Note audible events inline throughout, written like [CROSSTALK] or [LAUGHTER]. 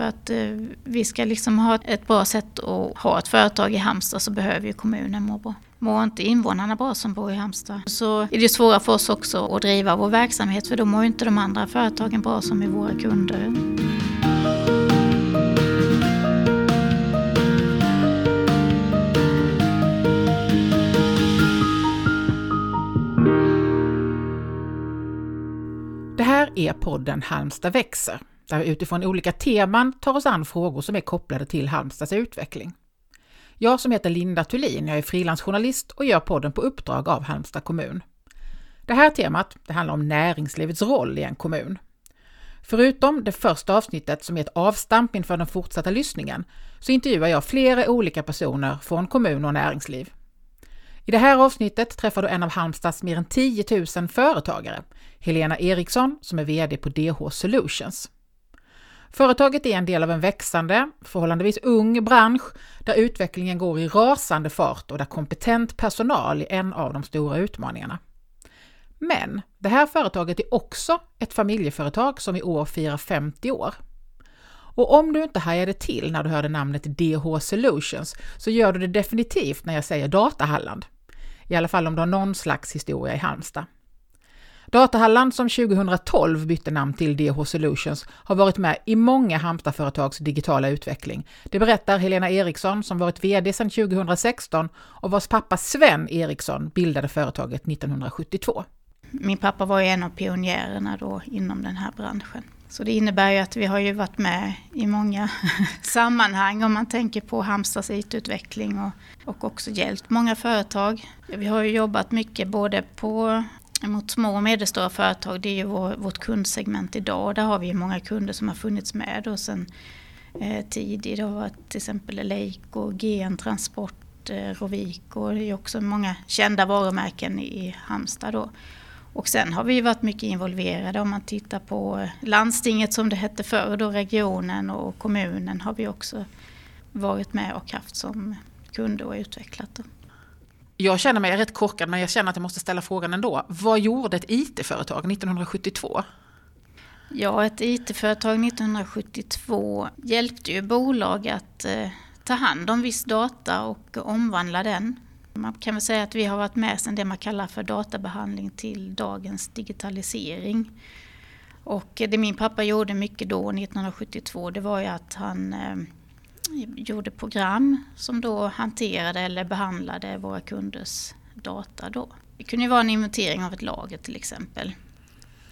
För att eh, vi ska liksom ha ett bra sätt att ha ett företag i Halmstad så behöver ju kommunen må bra. Mår inte invånarna bra som bor i Halmstad så är det svårare för oss också att driva vår verksamhet för då mår ju inte de andra företagen bra som är våra kunder. Det här är podden Halmstad växer, där vi utifrån olika teman tar oss an frågor som är kopplade till Halmstads utveckling. Jag som heter Linda Thulin, jag är frilansjournalist och gör podden på uppdrag av Halmstad kommun. Det här temat det handlar om näringslivets roll i en kommun. Förutom det första avsnittet som är ett avstamp inför den fortsatta lyssningen, så intervjuar jag flera olika personer från kommun och näringsliv. I det här avsnittet träffar du en av Halmstads mer än 10 000 företagare, Helena Eriksson som är VD på DH Solutions. Företaget är en del av en växande, förhållandevis ung bransch där utvecklingen går i rasande fart och där kompetent personal är en av de stora utmaningarna. Men det här företaget är också ett familjeföretag som i år firar 50 år. Och om du inte hajade till när du hörde namnet DH Solutions så gör du det definitivt när jag säger Datahalland. I alla fall om du har någon slags historia i Halmstad. Datahalland som 2012 bytte namn till DH Solutions har varit med i många Halmstadföretags digitala utveckling. Det berättar Helena Eriksson som varit VD sedan 2016 och vars pappa Sven Eriksson bildade företaget 1972. Min pappa var ju en av pionjärerna då inom den här branschen. Så det innebär ju att vi har ju varit med i många [LAUGHS] sammanhang om man tänker på Halmstads IT-utveckling och, och också hjälpt många företag. Vi har ju jobbat mycket både på mot små och medelstora företag, det är ju vår, vårt kundsegment idag. Där har vi många kunder som har funnits med och sen eh, tidigt. Det har varit till exempel Leico, GN Transport, eh, Rovico. Det är också många kända varumärken i Halmstad då. Och sen har vi varit mycket involverade om man tittar på landstinget som det hette förr, då regionen och kommunen har vi också varit med och haft som kunder och utvecklat. Då. Jag känner mig rätt korkad men jag känner att jag måste ställa frågan ändå. Vad gjorde ett IT-företag 1972? Ja, ett IT-företag 1972 hjälpte ju bolag att eh, ta hand om viss data och omvandla den man kan väl säga att vi har varit med sedan det man kallar för databehandling till dagens digitalisering. Och det min pappa gjorde mycket då, 1972, det var ju att han eh, gjorde program som då hanterade eller behandlade våra kunders data då. Det kunde ju vara en inventering av ett lager till exempel.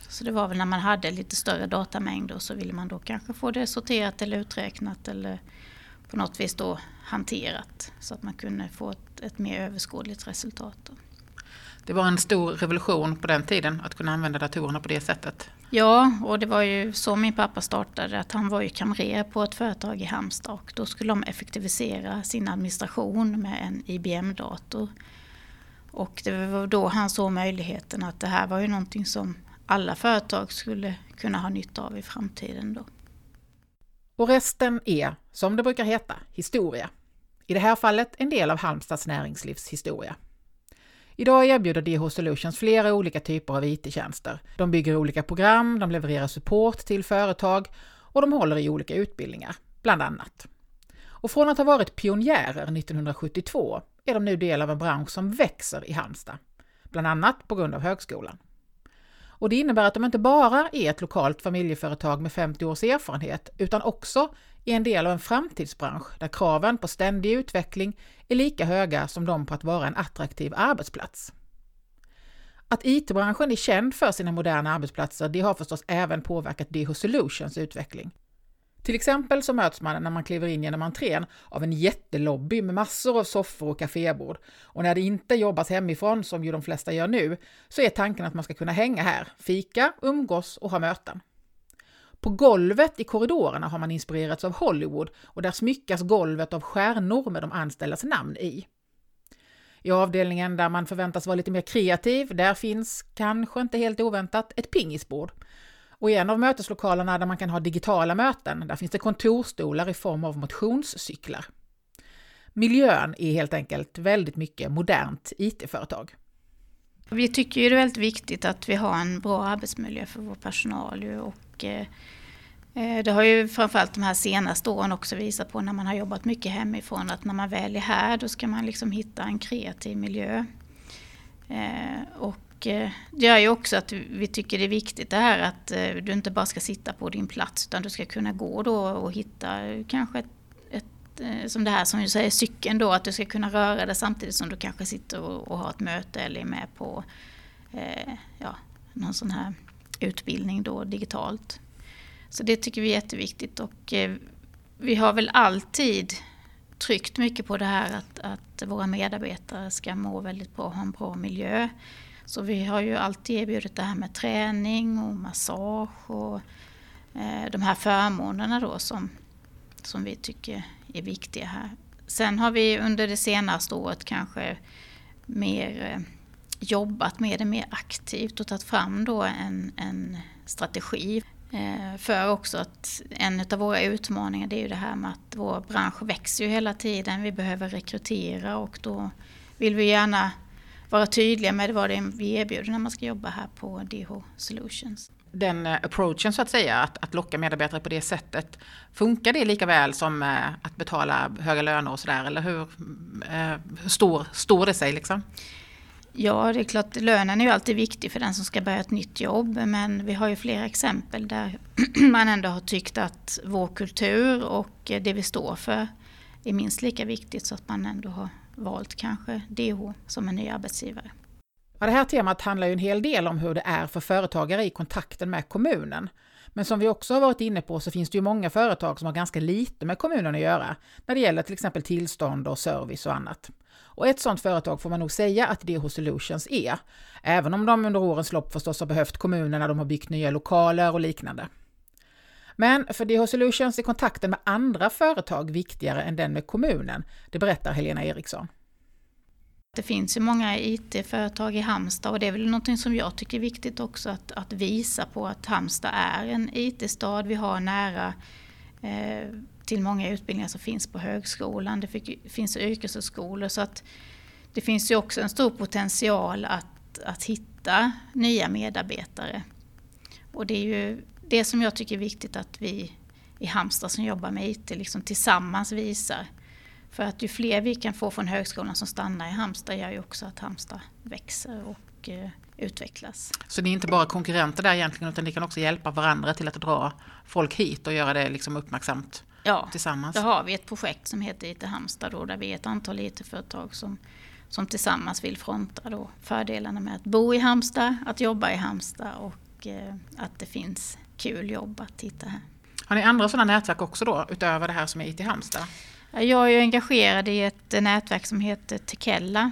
Så det var väl när man hade lite större datamängder så ville man då kanske få det sorterat eller uträknat eller på något vis då hanterat så att man kunde få ett, ett mer överskådligt resultat. Det var en stor revolution på den tiden att kunna använda datorerna på det sättet. Ja, och det var ju så min pappa startade, att han var ju kamrer på ett företag i Halmstad och då skulle de effektivisera sin administration med en IBM-dator. Och det var då han såg möjligheten att det här var ju någonting som alla företag skulle kunna ha nytta av i framtiden. Då. Och resten är, som det brukar heta, historia. I det här fallet en del av Halmstads näringslivs historia. Idag erbjuder DH Solutions flera olika typer av IT-tjänster. De bygger olika program, de levererar support till företag och de håller i olika utbildningar, bland annat. Och från att ha varit pionjärer 1972 är de nu del av en bransch som växer i Halmstad, bland annat på grund av högskolan. Och det innebär att de inte bara är ett lokalt familjeföretag med 50 års erfarenhet, utan också är en del av en framtidsbransch där kraven på ständig utveckling är lika höga som de på att vara en attraktiv arbetsplats. Att IT-branschen är känd för sina moderna arbetsplatser, det har förstås även påverkat DH Solutions utveckling. Till exempel så möts man när man kliver in genom entrén av en jättelobby med massor av soffor och kafébord. Och när det inte jobbas hemifrån, som ju de flesta gör nu, så är tanken att man ska kunna hänga här, fika, umgås och ha möten. På golvet i korridorerna har man inspirerats av Hollywood och där smyckas golvet av stjärnor med de anställdas namn i. I avdelningen där man förväntas vara lite mer kreativ, där finns, kanske inte helt oväntat, ett pingisbord och i en av möteslokalerna där man kan ha digitala möten, där finns det kontorstolar i form av motionscyklar. Miljön är helt enkelt väldigt mycket modernt IT-företag. Vi tycker ju det är väldigt viktigt att vi har en bra arbetsmiljö för vår personal och eh, det har ju framförallt de här senaste åren också visat på när man har jobbat mycket hemifrån att när man väl är här då ska man liksom hitta en kreativ miljö. Eh, och och eh, det gör ju också att vi tycker det är viktigt det här att eh, du inte bara ska sitta på din plats utan du ska kunna gå då och hitta eh, kanske ett, ett som det här som du säger cykeln då att du ska kunna röra dig samtidigt som du kanske sitter och, och har ett möte eller är med på ja, någon sån här utbildning då digitalt. Så det tycker vi är jätteviktigt och eh, vi har väl alltid tryckt mycket på det här att, att våra medarbetare ska må väldigt bra och ha en bra miljö. Så vi har ju alltid erbjudit det här med träning och massage och eh, de här förmånerna då som, som vi tycker är viktiga här. Sen har vi under det senaste året kanske mer eh, jobbat med det mer aktivt och tagit fram då en, en strategi Eh, för också att en av våra utmaningar det är ju det här med att vår bransch växer ju hela tiden. Vi behöver rekrytera och då vill vi gärna vara tydliga med vad det är vi erbjuder när man ska jobba här på DH Solutions. Den eh, approachen så att säga, att, att locka medarbetare på det sättet, funkar det lika väl som eh, att betala höga löner och sådär? Eller hur, hur stor, står det sig liksom? Ja, det är klart, lönen är ju alltid viktig för den som ska börja ett nytt jobb. Men vi har ju flera exempel där [CLEARS THROAT] man ändå har tyckt att vår kultur och det vi står för är minst lika viktigt så att man ändå har valt kanske DH som en ny arbetsgivare. Ja, det här temat handlar ju en hel del om hur det är för företagare i kontakten med kommunen. Men som vi också har varit inne på så finns det ju många företag som har ganska lite med kommunen att göra när det gäller till exempel tillstånd och service och annat. Och ett sådant företag får man nog säga att DH Solutions är, även om de under årens lopp förstås har behövt kommunen när de har byggt nya lokaler och liknande. Men för DH Solutions är kontakten med andra företag viktigare än den med kommunen, det berättar Helena Eriksson. Det finns ju många IT-företag i Halmstad och det är väl någonting som jag tycker är viktigt också att, att visa på att Halmstad är en IT-stad. Vi har nära eh, till många utbildningar som finns på högskolan. Det finns yrkeshögskolor så att det finns ju också en stor potential att, att hitta nya medarbetare. Och det är ju det som jag tycker är viktigt att vi i Halmstad som jobbar med IT liksom tillsammans visar. För att ju fler vi kan få från högskolan som stannar i Halmstad gör ju också att Halmstad växer och eh, utvecklas. Så ni är inte bara konkurrenter där egentligen utan ni kan också hjälpa varandra till att dra folk hit och göra det liksom uppmärksamt ja, tillsammans? Ja, då har vi ett projekt som heter IT Halmstad då, där vi är ett antal IT-företag som, som tillsammans vill fronta då fördelarna med att bo i Halmstad, att jobba i Halmstad och eh, att det finns kul jobb att hitta här. Har ni andra sådana nätverk också då, utöver det här som är IT Halmstad? Jag är engagerad i ett nätverk som heter Tekella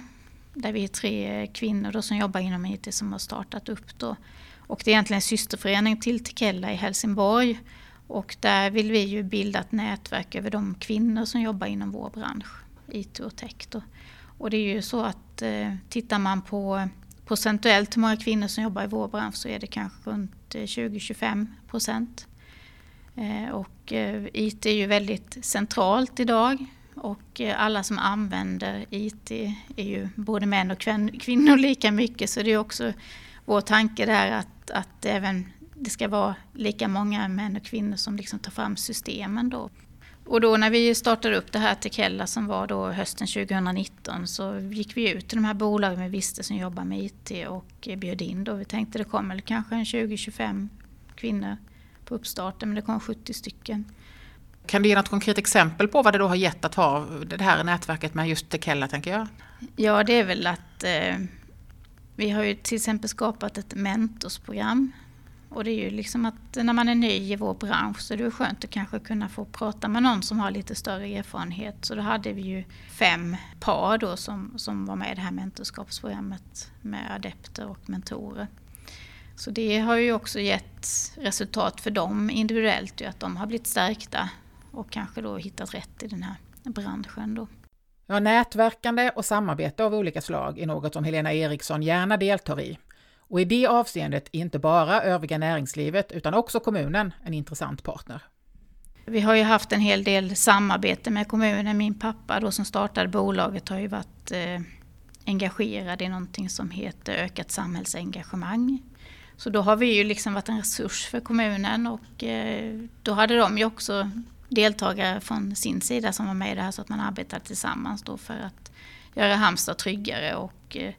där vi är tre kvinnor då som jobbar inom IT som har startat upp då. Och det är egentligen en systerförening till Tekella i Helsingborg. Och där vill vi ju bilda ett nätverk över de kvinnor som jobbar inom vår bransch, IT och tech. Då. Och det är ju så att eh, tittar man på procentuellt hur många kvinnor som jobbar i vår bransch så är det kanske runt eh, 20-25 procent. Eh, och eh, IT är ju väldigt centralt idag och alla som använder IT är ju både män och kvinnor lika mycket så det är också vår tanke där att, att även det ska vara lika många män och kvinnor som liksom tar fram systemen då. Och då när vi startade upp det här Tekella som var då hösten 2019 så gick vi ut till de här bolagen vi visste som jobbar med IT och bjöd in då. Vi tänkte det kommer kanske en 20-25 kvinnor på uppstarten men det kom 70 stycken. Kan du ge något konkret exempel på vad det då har gett att ha det här nätverket med just Tekella tänker jag? Ja det är väl att eh, vi har ju till exempel skapat ett mentorsprogram. Och det är ju liksom att när man är ny i vår bransch så är det skönt att kanske kunna få prata med någon som har lite större erfarenhet. Så då hade vi ju fem par då som, som var med i det här mentorskapsprogrammet med adepter och mentorer. Så det har ju också gett resultat för dem individuellt, att de har blivit stärkta och kanske då hittat rätt i den här branschen. Då. Ja, nätverkande och samarbete av olika slag är något som Helena Eriksson gärna deltar i. Och i det avseendet är inte bara övriga näringslivet utan också kommunen en intressant partner. Vi har ju haft en hel del samarbete med kommunen. Min pappa då som startade bolaget har ju varit eh, engagerad i någonting som heter ökat samhällsengagemang. Så då har vi ju liksom varit en resurs för kommunen och eh, då hade de ju också deltagare från sin sida som var med i det här så att man arbetade tillsammans då för att göra Halmstad tryggare och eh,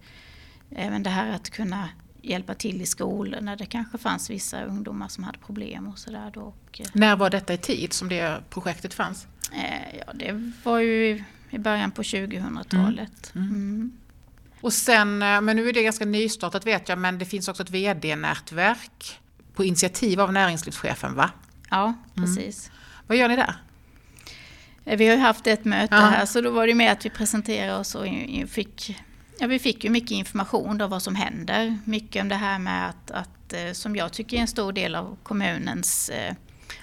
även det här att kunna hjälpa till i skolor när det kanske fanns vissa ungdomar som hade problem och sådär. Eh, när var detta i tid som det projektet fanns? Eh, ja, det var ju i början på 2000-talet. Mm. Mm. mm. Och sen, eh, men nu är det ganska nystartat vet jag, men det finns också ett VD-nätverk på initiativ av näringslivschefen va? Ja, mm. precis. Mm. Vad gör ni där? Vi har ju haft ett möte ja. här så då var det med att vi presenterade oss och fick Ja, vi fick ju mycket information om vad som händer. Mycket om det här med att, att, eh, som jag tycker är en stor del av kommunens eh,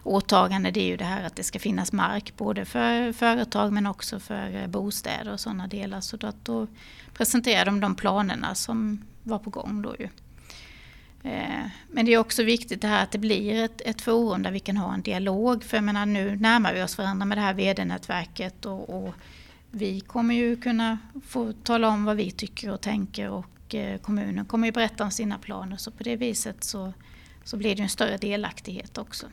åtagande, det är ju det här att det ska finnas mark både för företag men också för eh, bostäder och sådana delar. Så då, då presenterade de de planerna som var på gång då ju. Eh, men det är också viktigt det här att det blir ett, ett forum där vi kan ha en dialog. För jag menar, nu närmar vi oss varandra med det här vd-nätverket och, och vi kommer ju kunna få tala om vad vi tycker och tänker och eh, kommunen kommer ju berätta om sina planer så på det viset så, så blir det en större delaktighet också.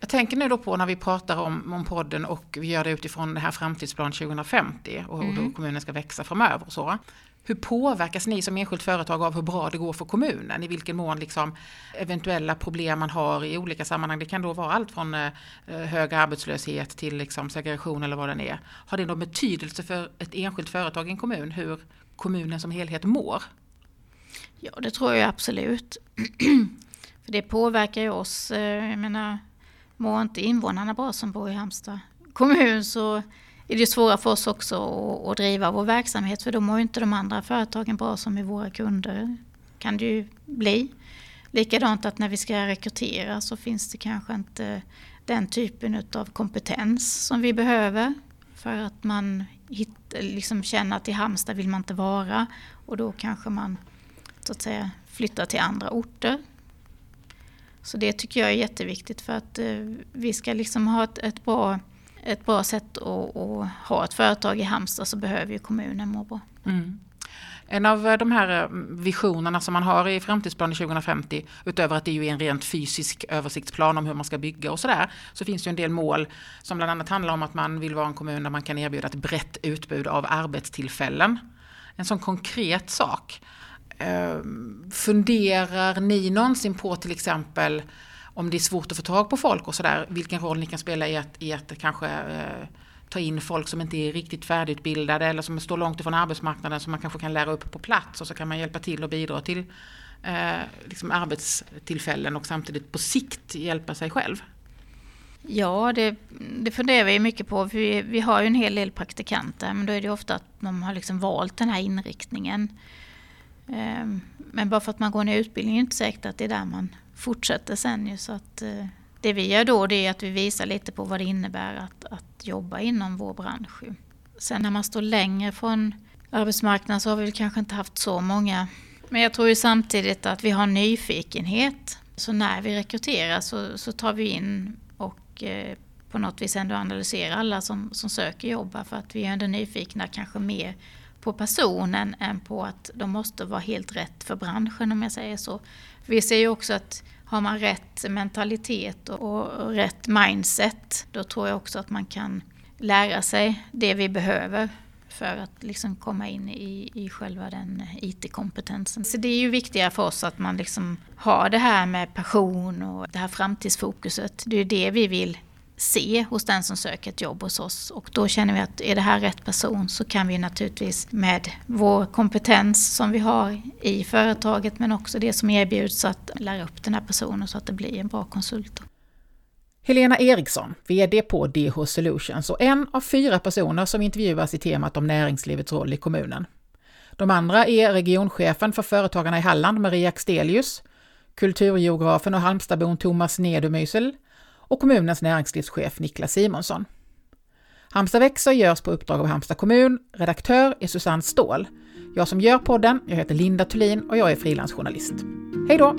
Jag tänker nu då på när vi pratar om, om podden och vi gör det utifrån det här framtidsplan 2050 och mm. hur kommunen ska växa framöver och så. Hur påverkas ni som enskilt företag av hur bra det går för kommunen? I vilken mån liksom eventuella problem man har i olika sammanhang. Det kan då vara allt från eh, hög arbetslöshet till liksom segregation eller vad det är. Har det någon betydelse för ett enskilt företag i en kommun hur kommunen som helhet mår? Ja, det tror jag absolut. [CLEARS THROAT] för det påverkar ju oss. Eh, jag menar, mår inte invånarna bra som bor i Halmstad kommun så är det svåra för oss också att, att driva vår verksamhet för då mår ju inte de andra företagen bra som är våra kunder. kan det ju bli. Likadant att när vi ska rekrytera så finns det kanske inte den typen av kompetens som vi behöver för att man hit, liksom känner att i Halmstad vill man inte vara och då kanske man så att säga flyttar till andra orter. Så det tycker jag är jätteviktigt för att eh, vi ska liksom ha ett, ett bra ett bra sätt att, att, ha ett företag i Halmstad så behöver ju kommunen må bra. Mm. En av eh, de här mm, visionerna som man har i framtidsplanen 2050, utöver att det är en rent fysisk översiktsplan om hur man ska bygga och sådär, så finns det en del mål som bland annat handlar om att man vill vara en kommun där man kan erbjuda ett brett utbud av arbetstillfällen. En sån konkret sak. Ehm, funderar ni någonsin på till exempel om det är svårt att få tag på folk och sådär, vilken roll ni kan spela i att, i att kanske eh, ta in folk som inte är riktigt färdigutbildade eller som står långt ifrån arbetsmarknaden som man kanske kan lära upp på plats och så kan man hjälpa till och bidra till eh, liksom arbetstillfällen och samtidigt på sikt hjälpa sig själv. Ja, det, det funderar vi mycket på. Vi, vi har ju en hel del praktikanter men då är det ofta att de har liksom valt den här inriktningen. Ehm, men bara för att man går en utbildning är det inte säkert att det är där man fortsätter sen ju. Så att, eh, det vi gör då det är att vi visar lite på vad det innebär att, att jobba inom vår bransch. Sen när man står längre från arbetsmarknaden så har vi kanske inte haft så många. Men jag tror ju samtidigt att vi har nyfikenhet. Så när vi rekryterar så, så tar vi in och eh, på något vis ändå analyserar alla som, som söker jobb. För att vi är ändå nyfikna kanske mer på personen än på att de måste vara helt rätt för branschen om jag säger så. Vi ser ju också att har man rätt mentalitet och rätt mindset då tror jag också att man kan lära sig det vi behöver för att liksom komma in i, i själva den IT-kompetensen. Så det är ju viktigare för oss att man liksom har det här med passion och det här framtidsfokuset. Det är ju det vi vill se hos den som söker ett jobb hos oss. Och då känner vi att är det här rätt person så kan vi naturligtvis med vår kompetens som vi har i företaget men också det som erbjuds att lära upp den här personen så att det blir en bra konsult. Helena Eriksson, VD på DH Solutions och en av fyra personer som intervjuas i temat om näringslivets roll i kommunen. De andra är regionchefen för Företagarna i Halland, Maria Axelius, kulturgeografen och Halmstadbon Thomas Nedumysel och kommunens näringslivschef Niklas Simonsson. Halmstad växer görs på uppdrag av Halmstad kommun. Redaktör är Susanne Ståhl. Jag som gör podden, jag heter Linda Thulin och jag är frilansjournalist. Hej då!